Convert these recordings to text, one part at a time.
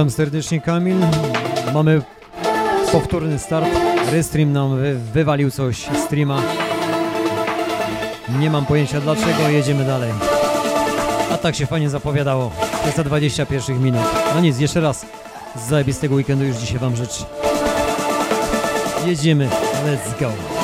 Witam serdecznie Kamil. Mamy powtórny start. Restream nam wy, wywalił coś streama. Nie mam pojęcia dlaczego, jedziemy dalej. A tak się fajnie zapowiadało. Jest za 20 pierwszych minut. No nic, jeszcze raz. Z zajebistego weekendu już dzisiaj wam życzę. Jedziemy. Let's go.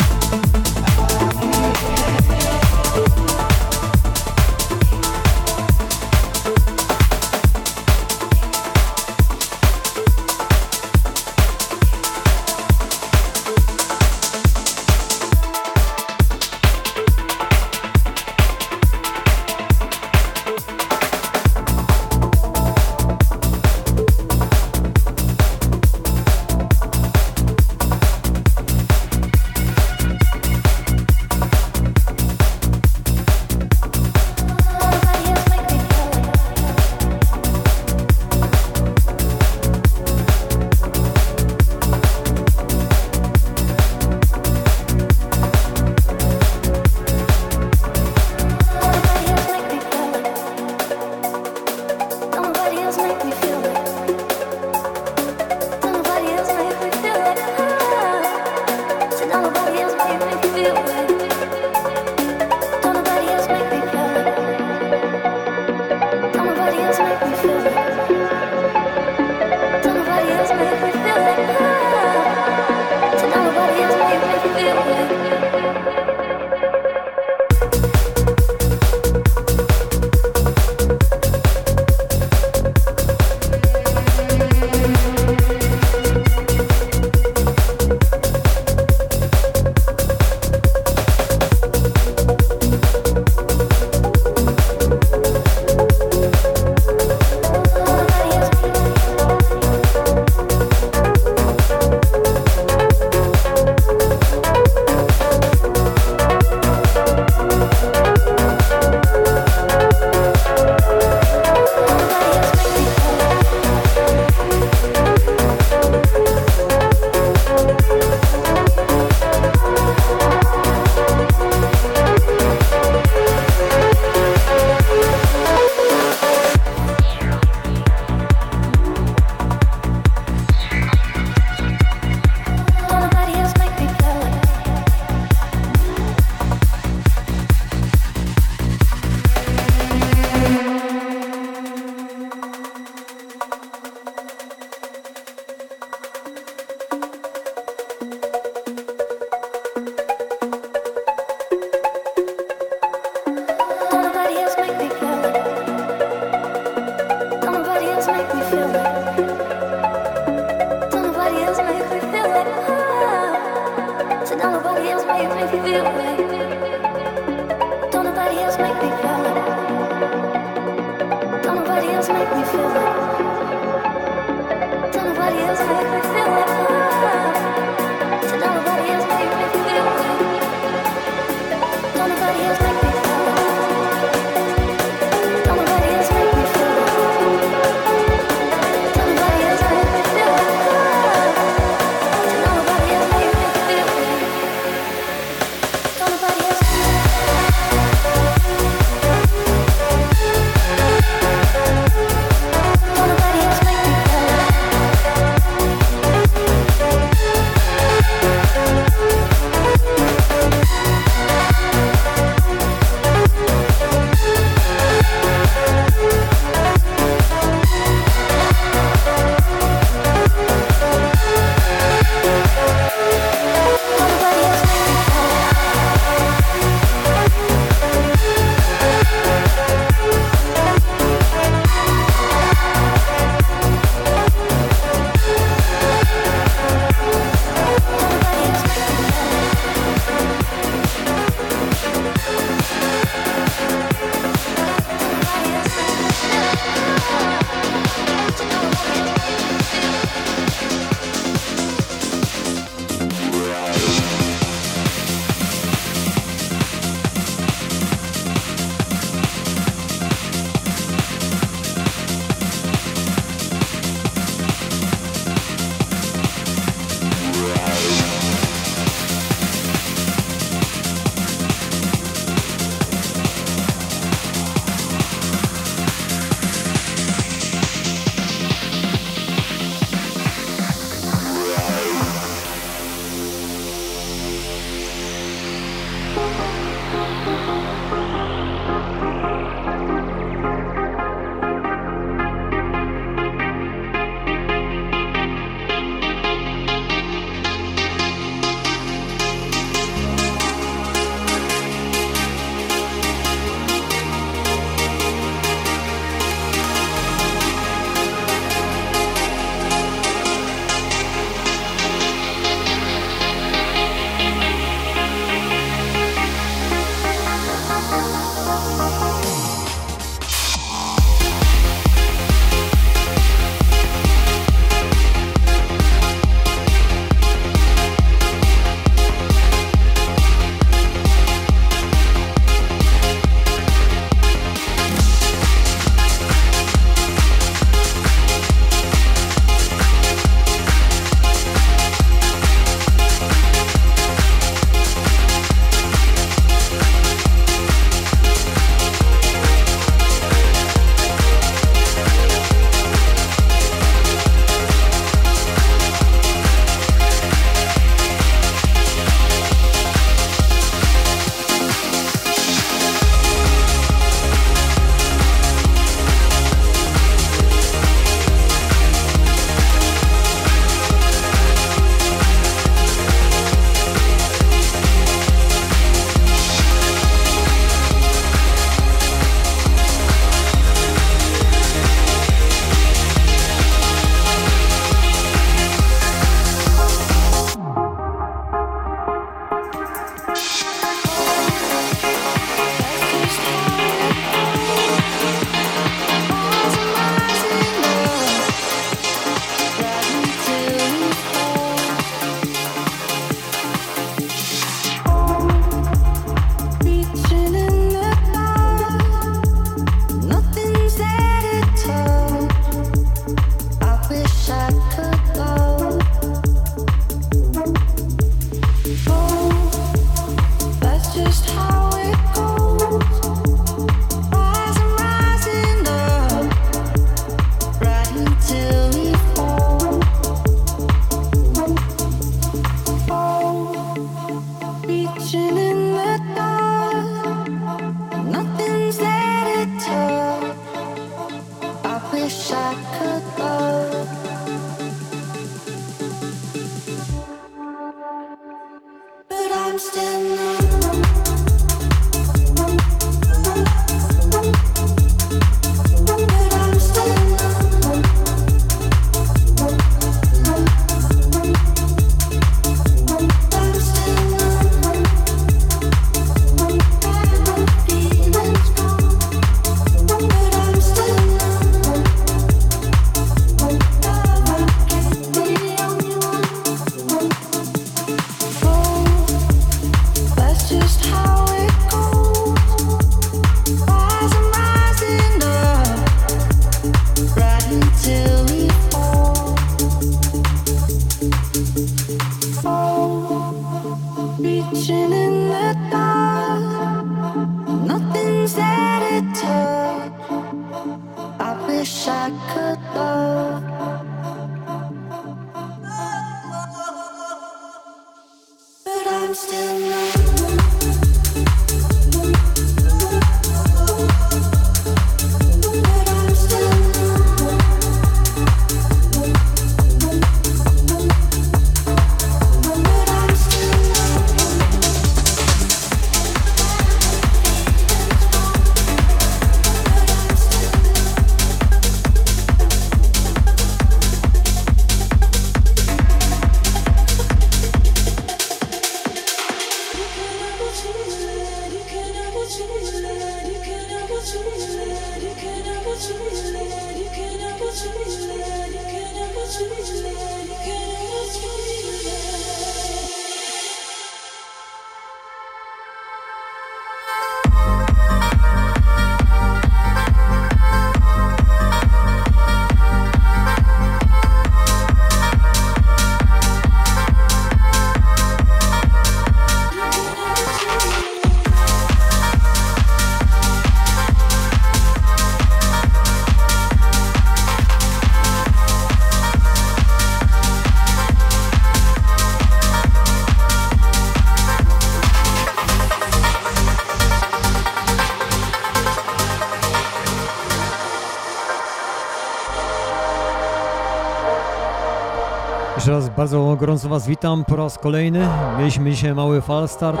Bardzo gorąco Was witam po raz kolejny. Mieliśmy dzisiaj mały fal start.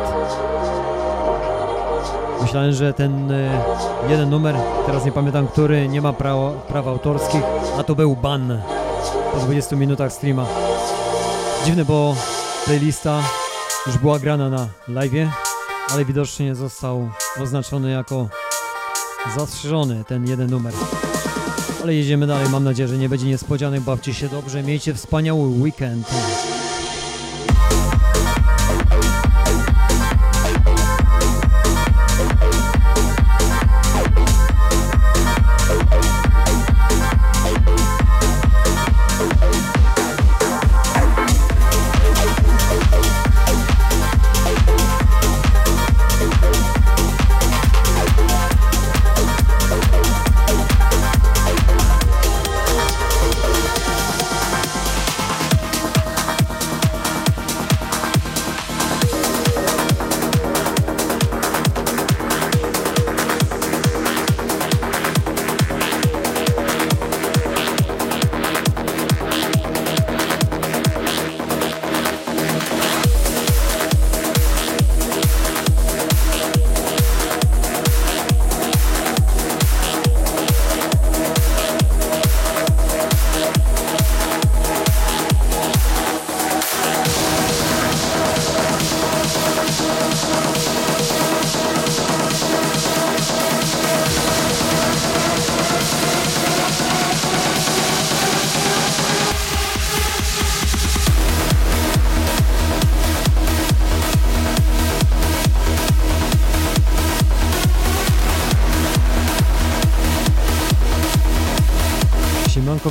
Myślałem, że ten e, jeden numer, teraz nie pamiętam który, nie ma prawa, praw autorskich, a to był ban po 20 minutach streama. Dziwne, bo playlista już była grana na live, ale widocznie został oznaczony jako zastrzeżony ten jeden numer. Ale jedziemy dalej, mam nadzieję, że nie będzie niespodzianek, bawcie się dobrze, miejcie wspaniały weekend.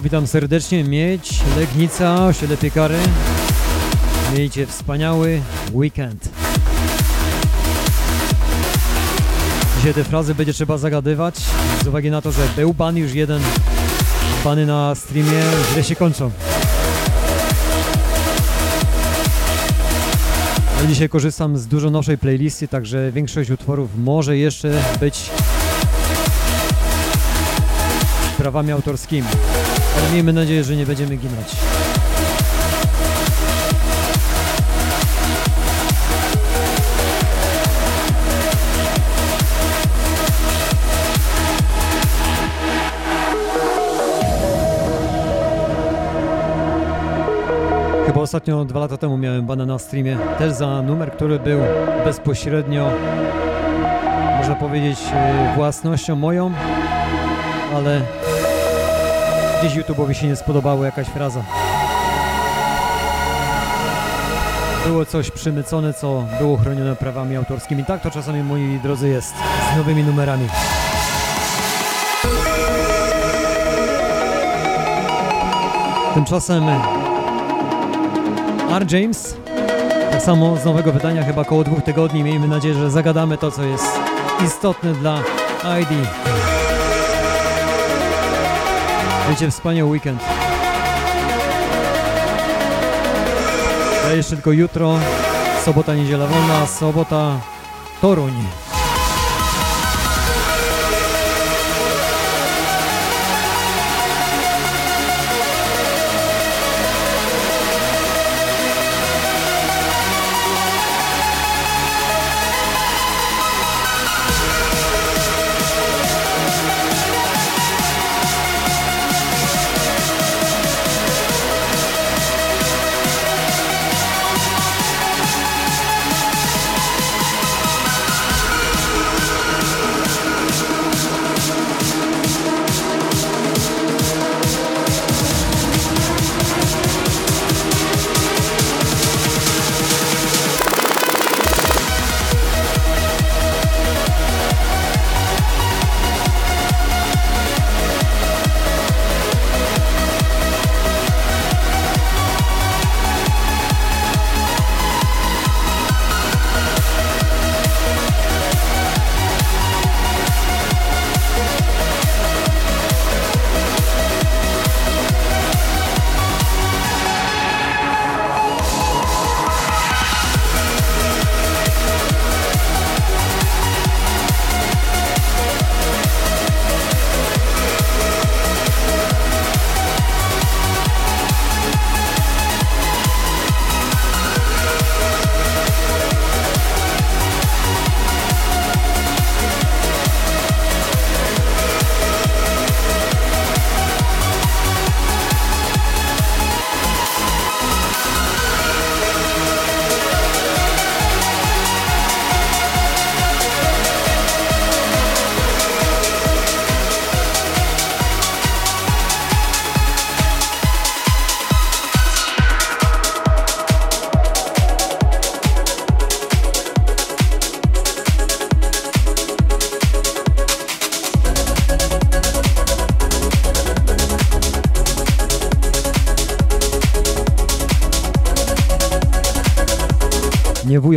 Witam serdecznie. Miedź, Legnica, osiedle Piekary. Miejcie wspaniały weekend. Dzisiaj te frazy będzie trzeba zagadywać, z uwagi na to, że był ban już jeden, bany na streamie źle się kończą. Ale dzisiaj korzystam z dużo nowszej playlisty, także większość utworów może jeszcze być prawami autorskimi. Ale miejmy nadzieję, że nie będziemy ginąć. Chyba ostatnio dwa lata temu miałem bana na streamie, też za numer, który był bezpośrednio, można powiedzieć, y, własnością moją, ale gdzieś YouTube'owi się nie spodobało jakaś fraza. Było coś przemycone, co było chronione prawami autorskimi. Tak to czasami, moi drodzy, jest z nowymi numerami. Tymczasem R. James, tak samo z nowego wydania, chyba około dwóch tygodni. Miejmy nadzieję, że zagadamy to, co jest istotne dla ID. Będzie wspaniały weekend. Ja jeszcze tylko jutro, sobota, niedziela wolna, sobota, Toruń.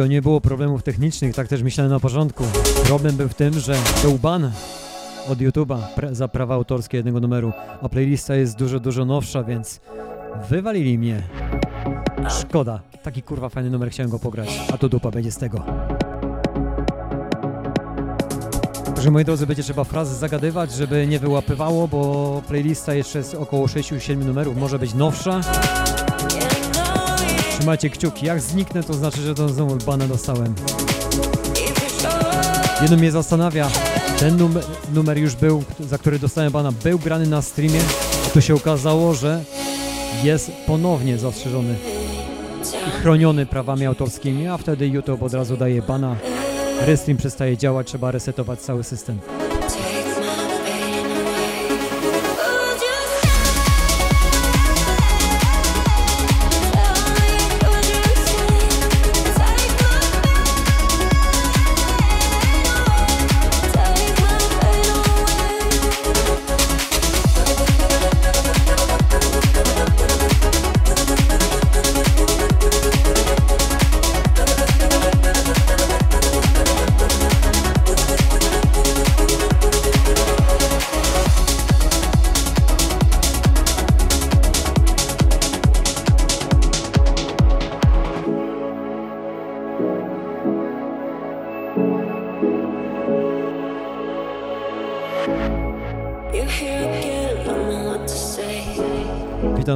Wujo, nie było problemów technicznych, tak też myślałem na porządku. Problem był w tym, że był ban od YouTube'a za prawa autorskie jednego numeru, a playlista jest dużo, dużo nowsza, więc wywalili mnie. Szkoda. Taki kurwa fajny numer, chciałem go pograć, a to dupa będzie z tego. Także moi drodzy, będzie trzeba frazy zagadywać, żeby nie wyłapywało, bo playlista jeszcze jest około 6-7 numerów, może być nowsza. Trzymajcie kciuki, jak zniknę to znaczy, że to znowu bana dostałem. Jedno mnie zastanawia, ten numer, numer już był, za który dostałem bana, był grany na streamie, tu się okazało, że jest ponownie zastrzeżony i chroniony prawami autorskimi, a wtedy YouTube od razu daje bana, restream przestaje działać, trzeba resetować cały system.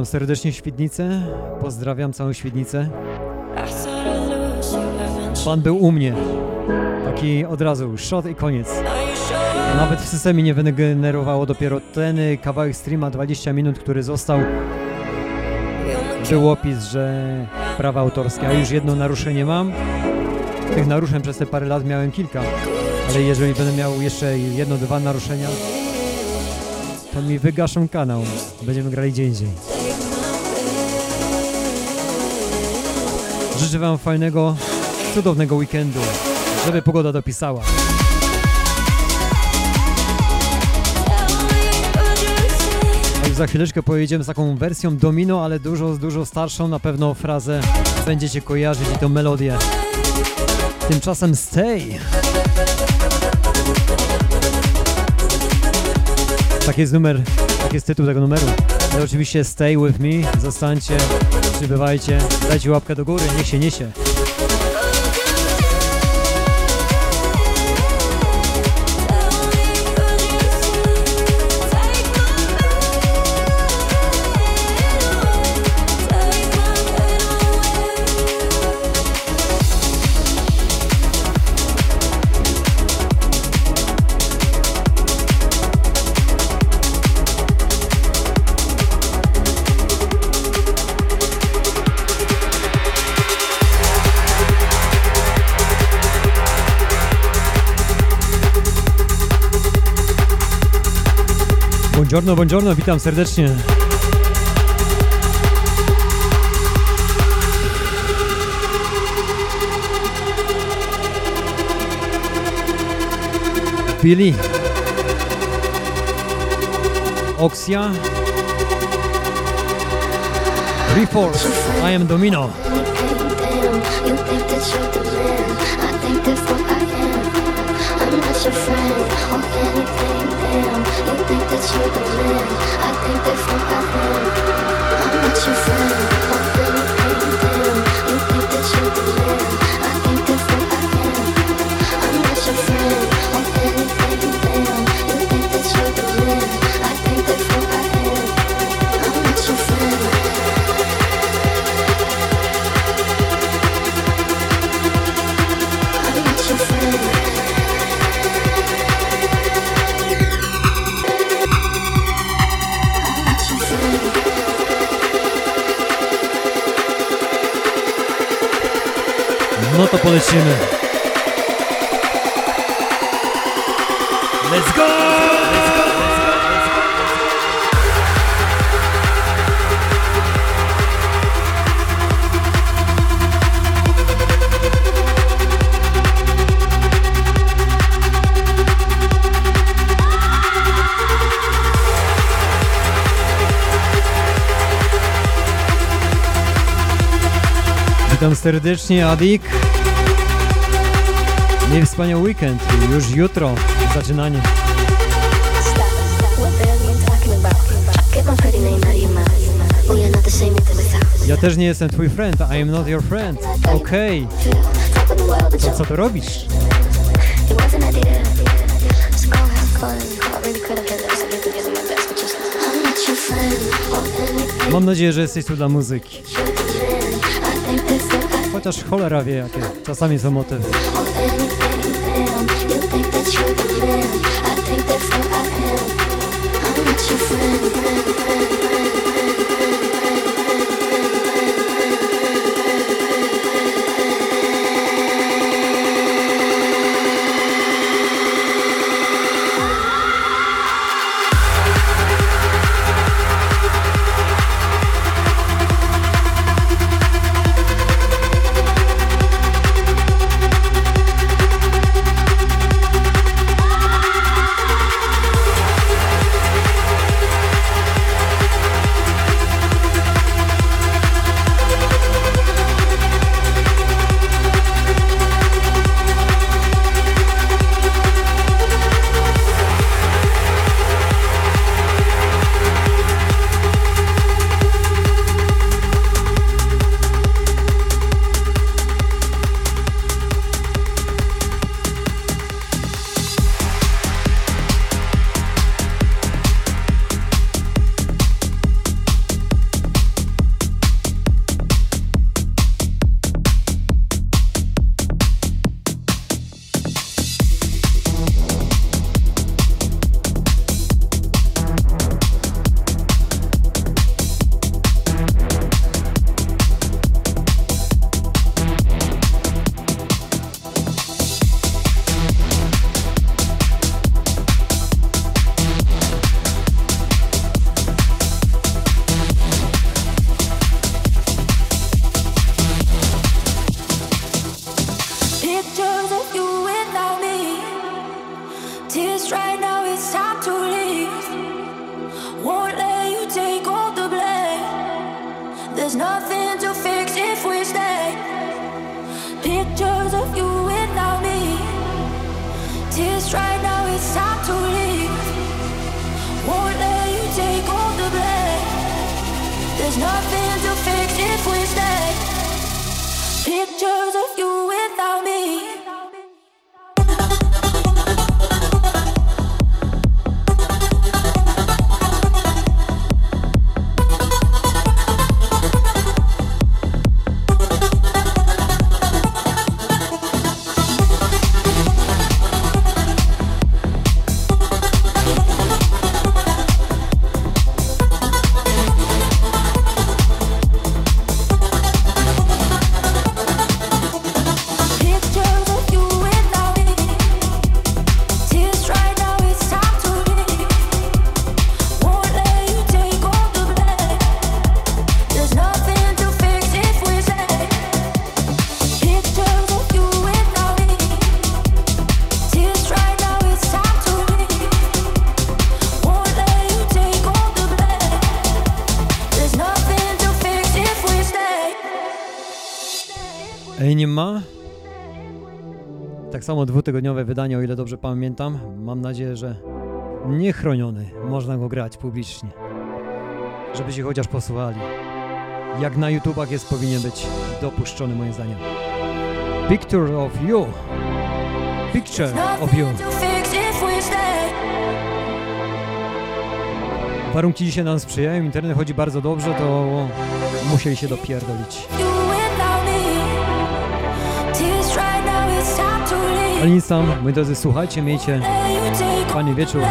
Witam serdecznie Świdnicę, pozdrawiam całą Świdnicę. Pan był u mnie. Taki od razu, shot i koniec. Nawet w systemie nie wygenerowało dopiero ten kawałek streama 20 minut, który został był opis, że prawa autorskie, a już jedno naruszenie mam. Tych naruszeń przez te parę lat miałem kilka, ale jeżeli będę miał jeszcze jedno, dwa naruszenia, to mi wygaszą kanał. Będziemy grali gdzie indziej. Życzę Wam fajnego, cudownego weekendu, żeby pogoda dopisała. A już za chwileczkę pojedziemy z taką wersją domino, ale dużo, dużo starszą. Na pewno frazę będziecie kojarzyć i tą melodię. Tymczasem stay. Tak jest numer, tak jest tytuł tego numeru. Ale oczywiście stay with me, zostańcie, przybywajcie, dajcie łapkę do góry, niech się niesie. Buongiorno, buongiorno, witam serdecznie. Billy. Oxia. Reforce. I am Domino. I think that's No to polecimy. Let's go! Witam serdecznie, Adik. Miej wspaniały weekend. Już jutro zaczynanie. Ja też nie jestem twój friend, I am not your friend. Okej, to you co tu robisz? I. I. Mam nadzieję, że jesteś tu dla muzyki. Chociaż cholera wie jakie. Czasami są motywy. I think that's I am. Not your friend. tak samo dwutygodniowe wydanie, o ile dobrze pamiętam. Mam nadzieję, że niechroniony można go grać publicznie. Żeby się chociaż posłuchali. Jak na YouTubach jest powinien być dopuszczony moim zdaniem. Picture of you. Picture of you. Warunki dzisiaj nam sprzyjają, internet chodzi bardzo dobrze, to musieli się dopierdolić. Rolnictwa. Moi drodzy, słuchajcie, miejcie fajny wieczór.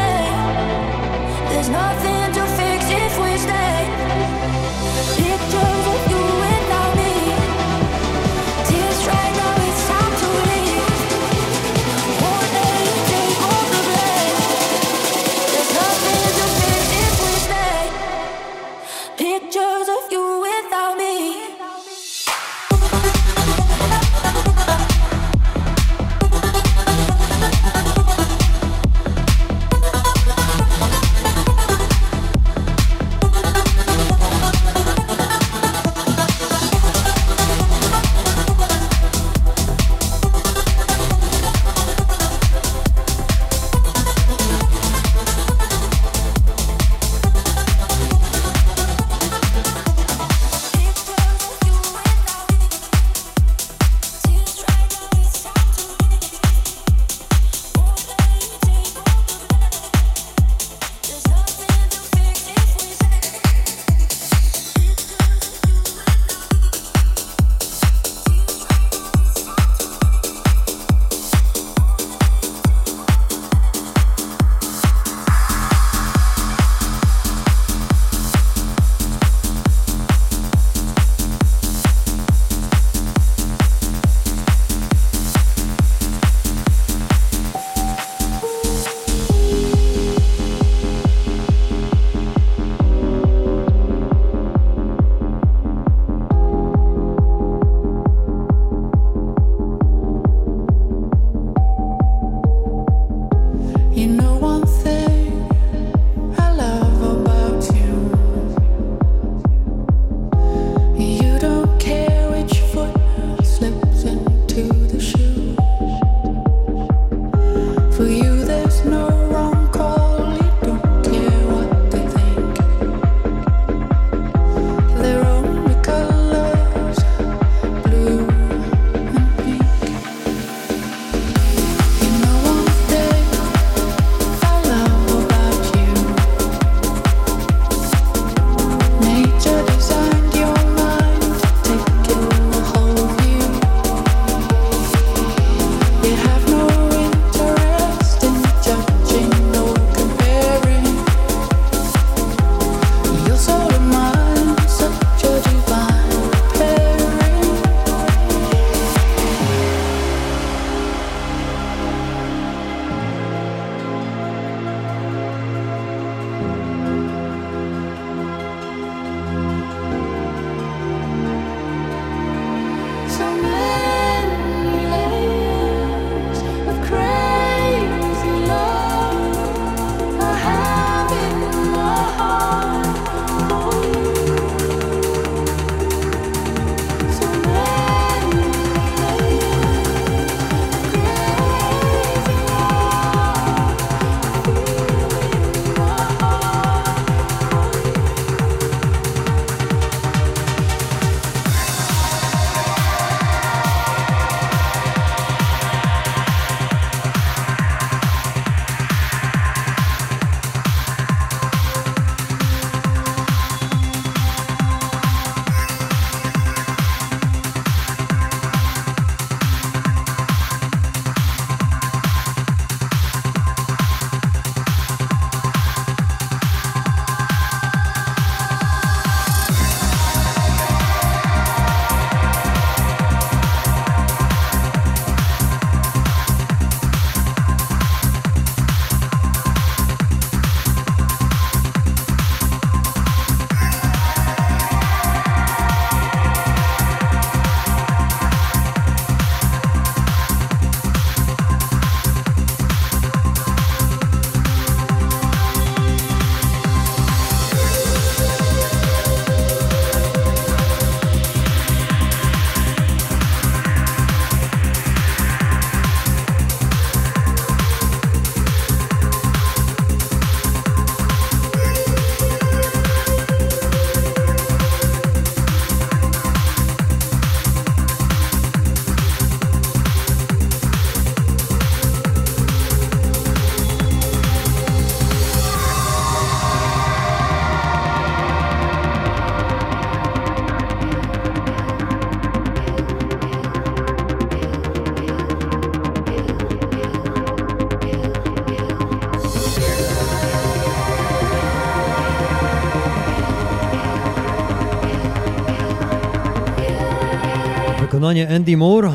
Wykonanie Andy Moore.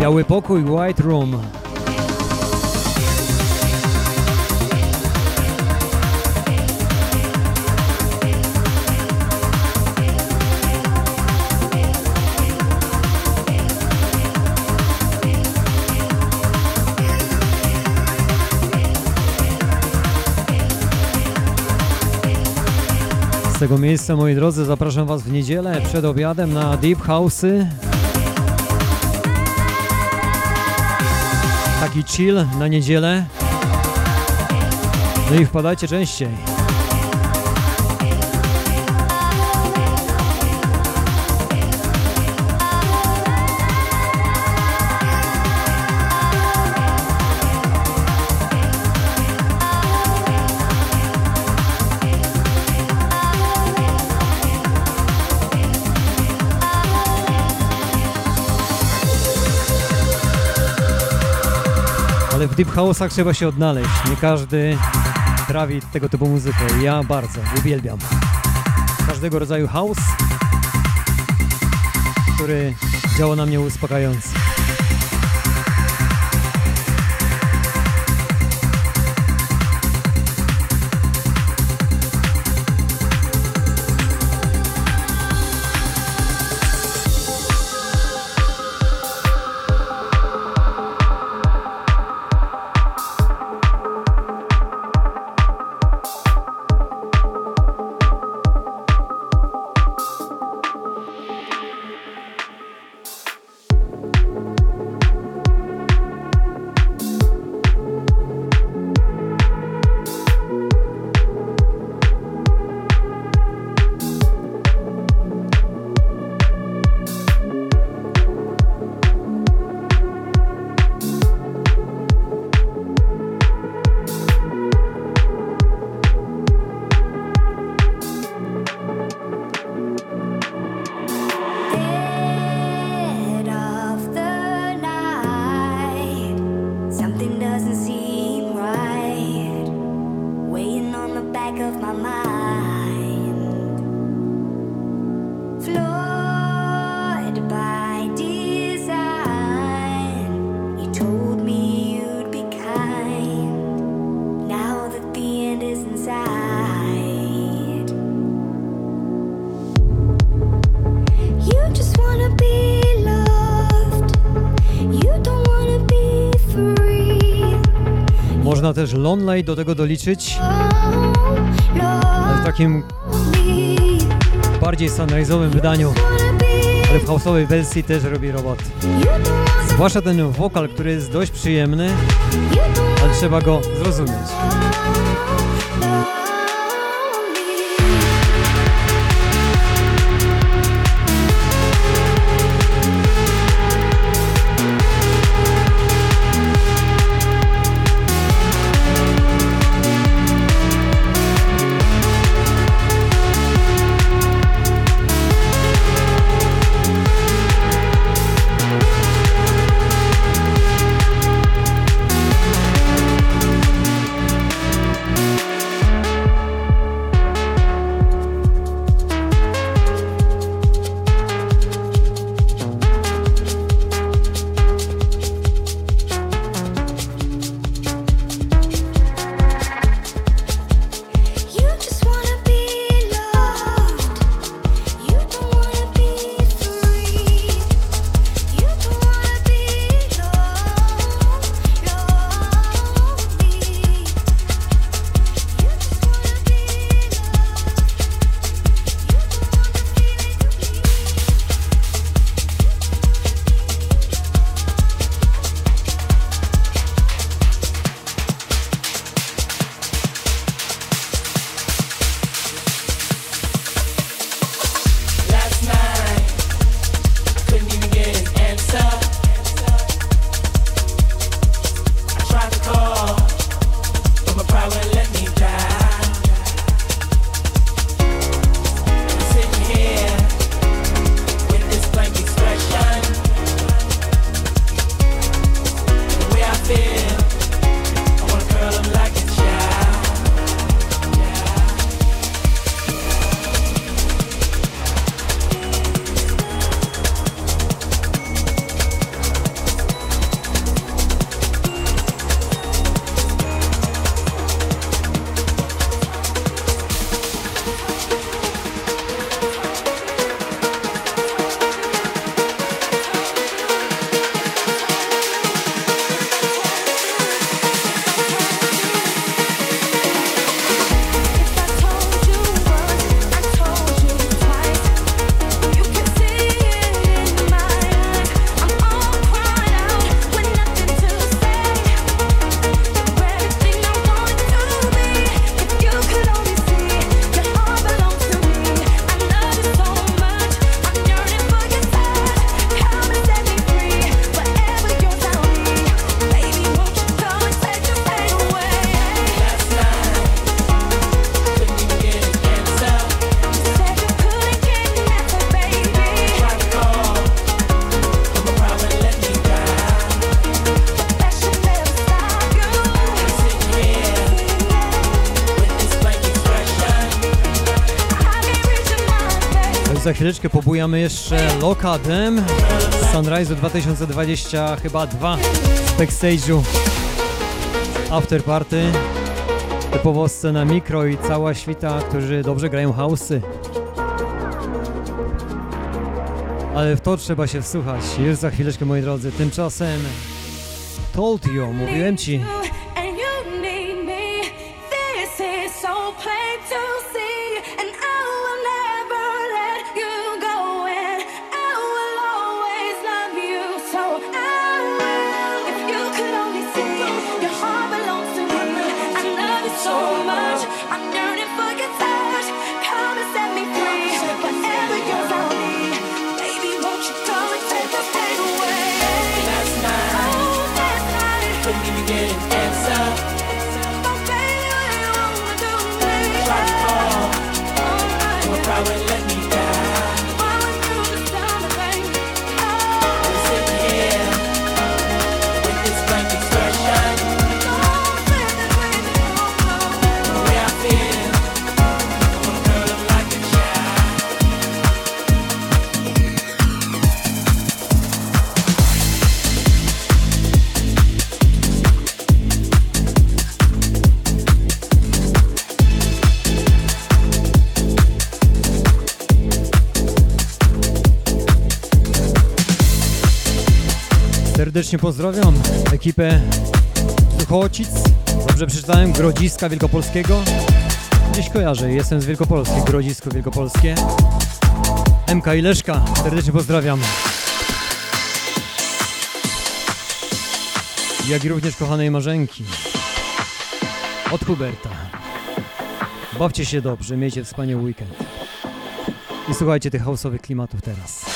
Biały pokój, White Room. Tego miejsca, moi drodzy, zapraszam Was w niedzielę przed obiadem na Deep House'y. Taki chill na niedzielę. No i wpadajcie częściej. Deep House'ach trzeba się odnaleźć. Nie każdy trawi tego typu muzykę. Ja bardzo uwielbiam. Każdego rodzaju house, który działa na mnie uspokajająco. Można też Lonely do tego doliczyć, w takim bardziej sunrise'owym wydaniu, ale w house'owej wersji też robi robot. Zwłaszcza ten wokal, który jest dość przyjemny, ale trzeba go zrozumieć. Chwileczkę pobujamy jeszcze Loka Dem z Sunrise'u 2020 chyba dwa z backstage'u. After Party. Typowo scena mikro i cała świta, którzy dobrze grają house'y ale w to trzeba się wsłuchać. Już za chwileczkę moi drodzy. Tymczasem Told you, mówiłem ci Serdecznie pozdrawiam ekipę Suchocic, dobrze przeczytałem, Grodziska Wielkopolskiego. Gdzieś kojarzę, jestem z Wielkopolski, Grodzisko Wielkopolskie. MK i Leszka, serdecznie pozdrawiam. Jak i również kochanej Marzenki. Od Huberta. Bawcie się dobrze, miejcie wspaniały weekend. I słuchajcie tych house'owych klimatów teraz.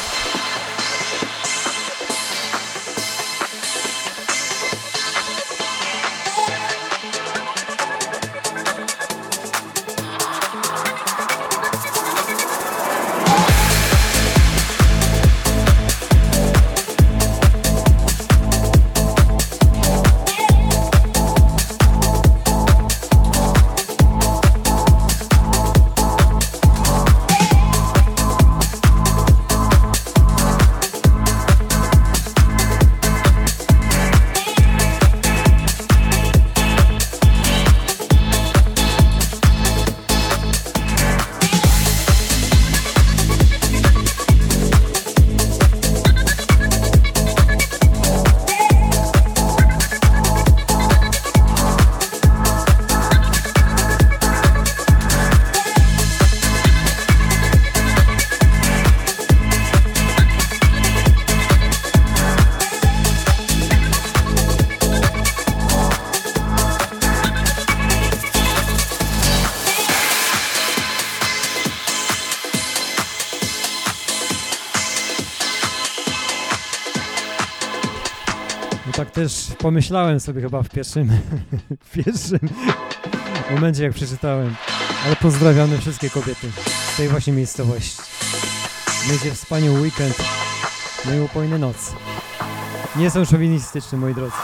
Pomyślałem sobie chyba w pierwszym, w pierwszym momencie jak przeczytałem. Ale pozdrawiamy wszystkie kobiety z tej właśnie miejscowości. Miejcie wspaniały weekend, no i upojny noc. Nie są szowinistyczni, moi drodzy.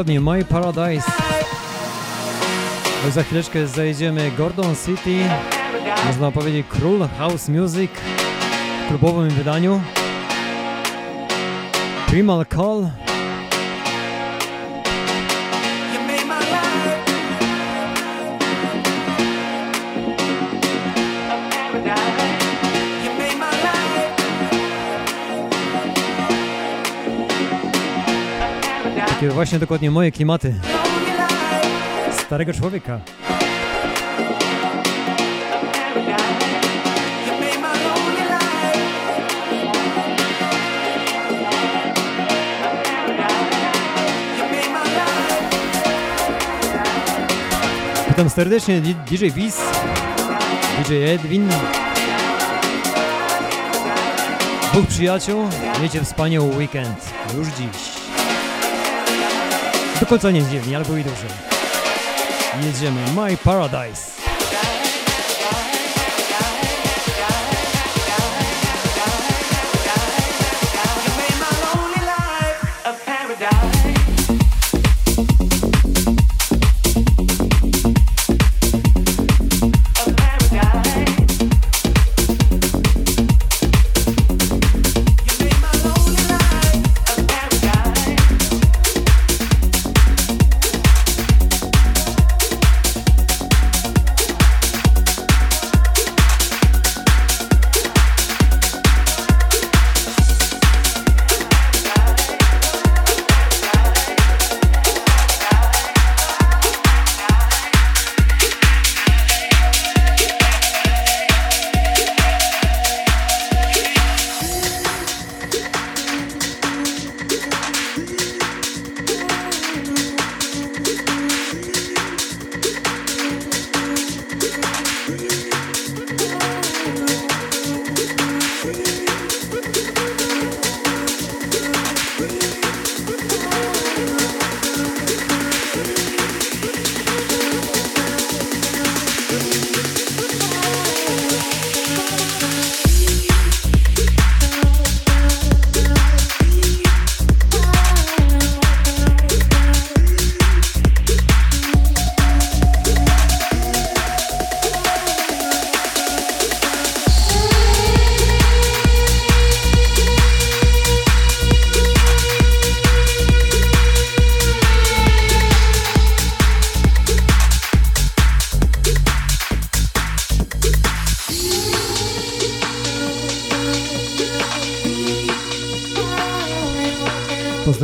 Dokładnie My Paradise. Za chwileczkę zajedziemy Gordon City, można powiedzieć król house music w klubowym wydaniu. Primal Call, takie właśnie dokładnie moje klimaty starego człowieka. Witam serdecznie DJ Wiz, DJ Edwin. Dwóch przyjaciół, wiecie wspaniały weekend, już dziś. Do końca niedzieli, albo i dłużej. Jedziemy, My Paradise.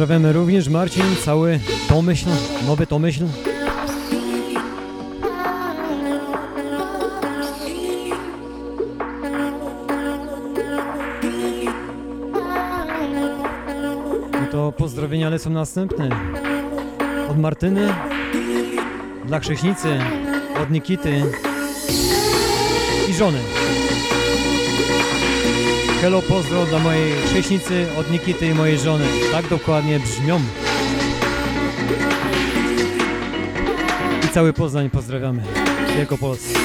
Pozdrawiamy również Marcin, cały Tomyśl, nowy Tomyśl. No to pozdrowienia lecą następne. Od Martyny, dla Krześnicy, od Nikity i żony. Hello, pozdro dla mojej chrześnicy od Nikity i mojej żony. Tak dokładnie brzmią. I cały Poznań pozdrawiamy. Wielkopolsce.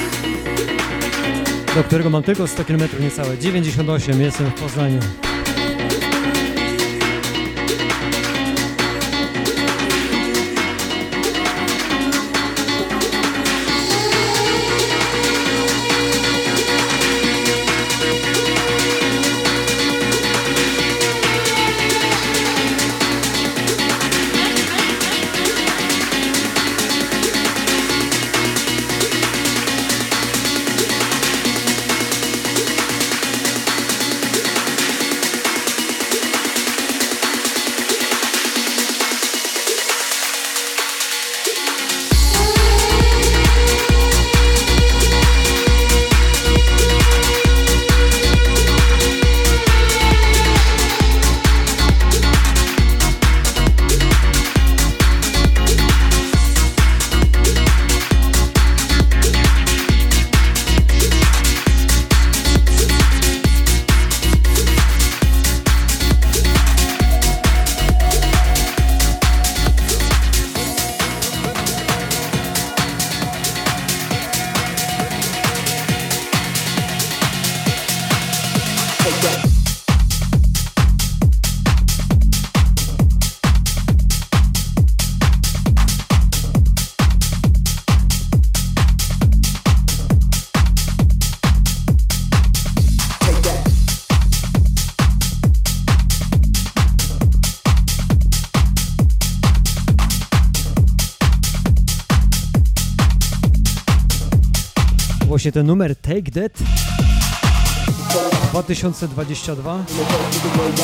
Do którego mam tylko 100 km niecałe. 98 jestem w Poznaniu. się ten numer Take That? 2022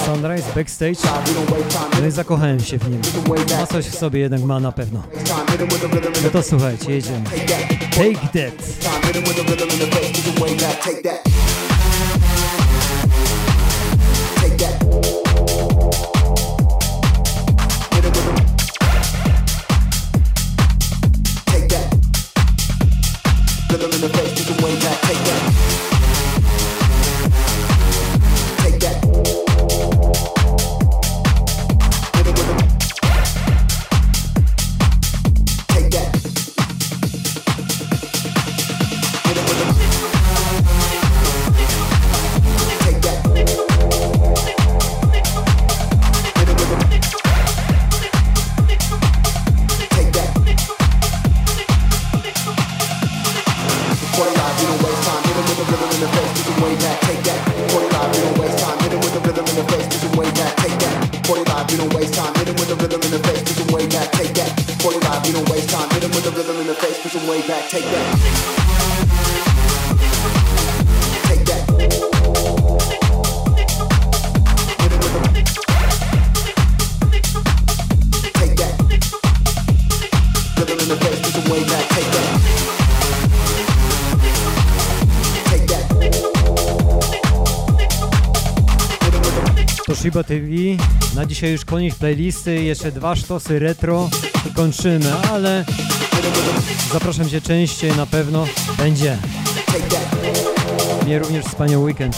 Sunrise Backstage. No i zakochałem się w nim. Ma coś w sobie jednak ma na pewno. No to słuchajcie, jedziemy. Take That. dzisiaj już koniec playlisty, jeszcze dwa sztosy retro i kończymy, ale zapraszam Cię częściej, na pewno będzie. Mnie również wspaniały weekend.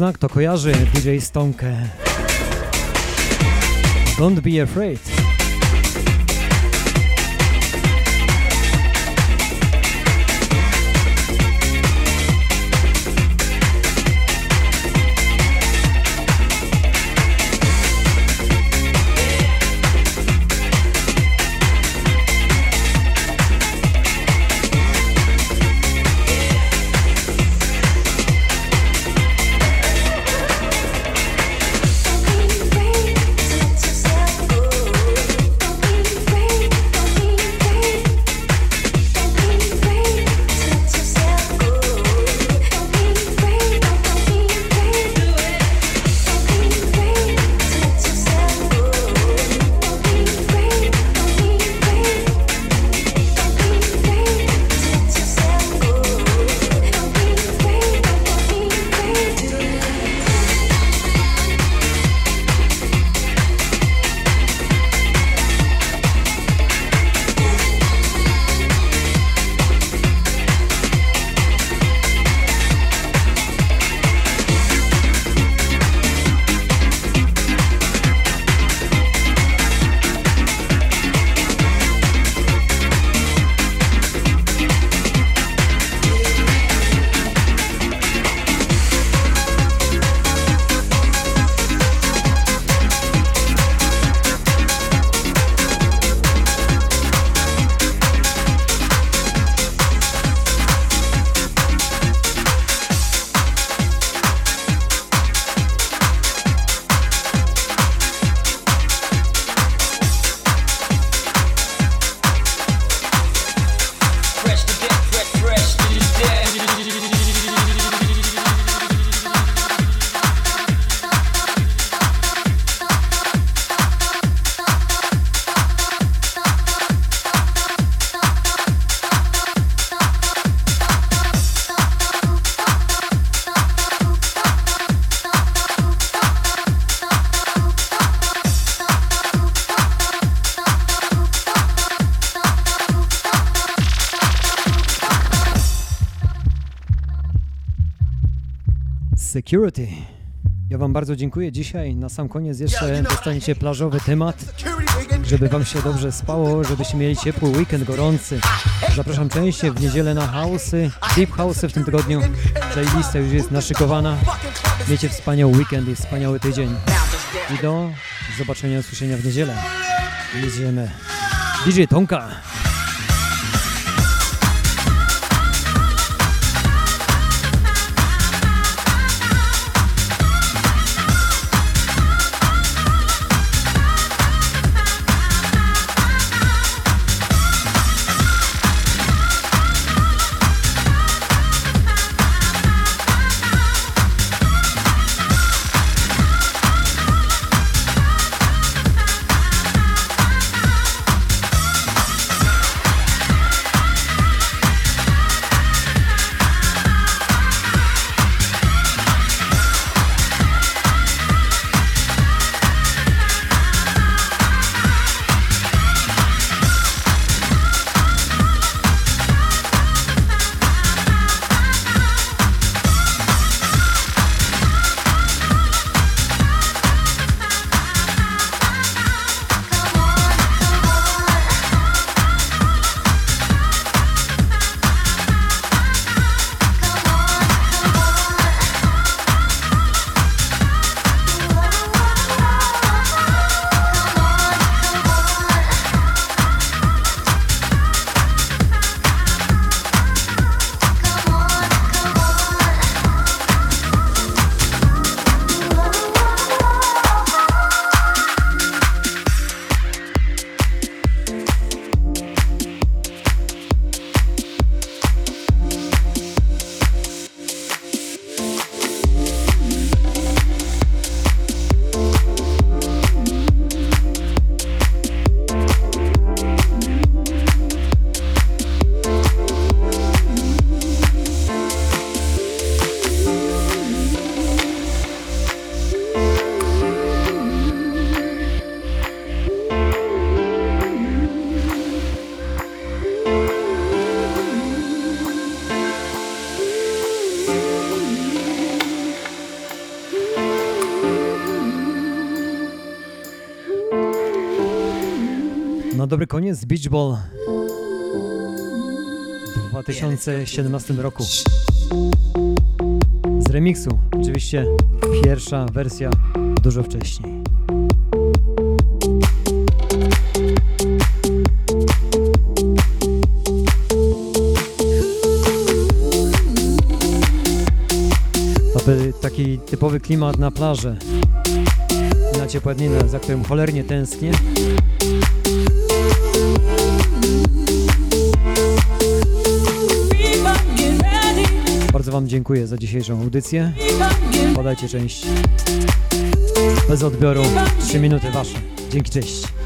zna, kto kojarzy DJ Stonkę. Don't be afraid. Security. Ja Wam bardzo dziękuję. Dzisiaj na sam koniec jeszcze dostaniecie plażowy temat, żeby Wam się dobrze spało, żebyście mieli ciepły weekend, gorący. Zapraszam częściej w niedzielę na house'y, deep house'y w tym tygodniu. Playlista już jest naszykowana. Miejcie wspaniały weekend i wspaniały tydzień. I do zobaczenia, usłyszenia w niedzielę. Jedziemy. DJ Tonka. Dobry koniec Beach Ball w 2017 roku. Z remiksu. Oczywiście pierwsza wersja dużo wcześniej. Taki typowy klimat na plaży. Na ciepłe dni, za którym cholernie tęsknię. Dziękuję za dzisiejszą audycję. Podajcie część bez odbioru. 3 minuty Wasze. Dzięki, cześć.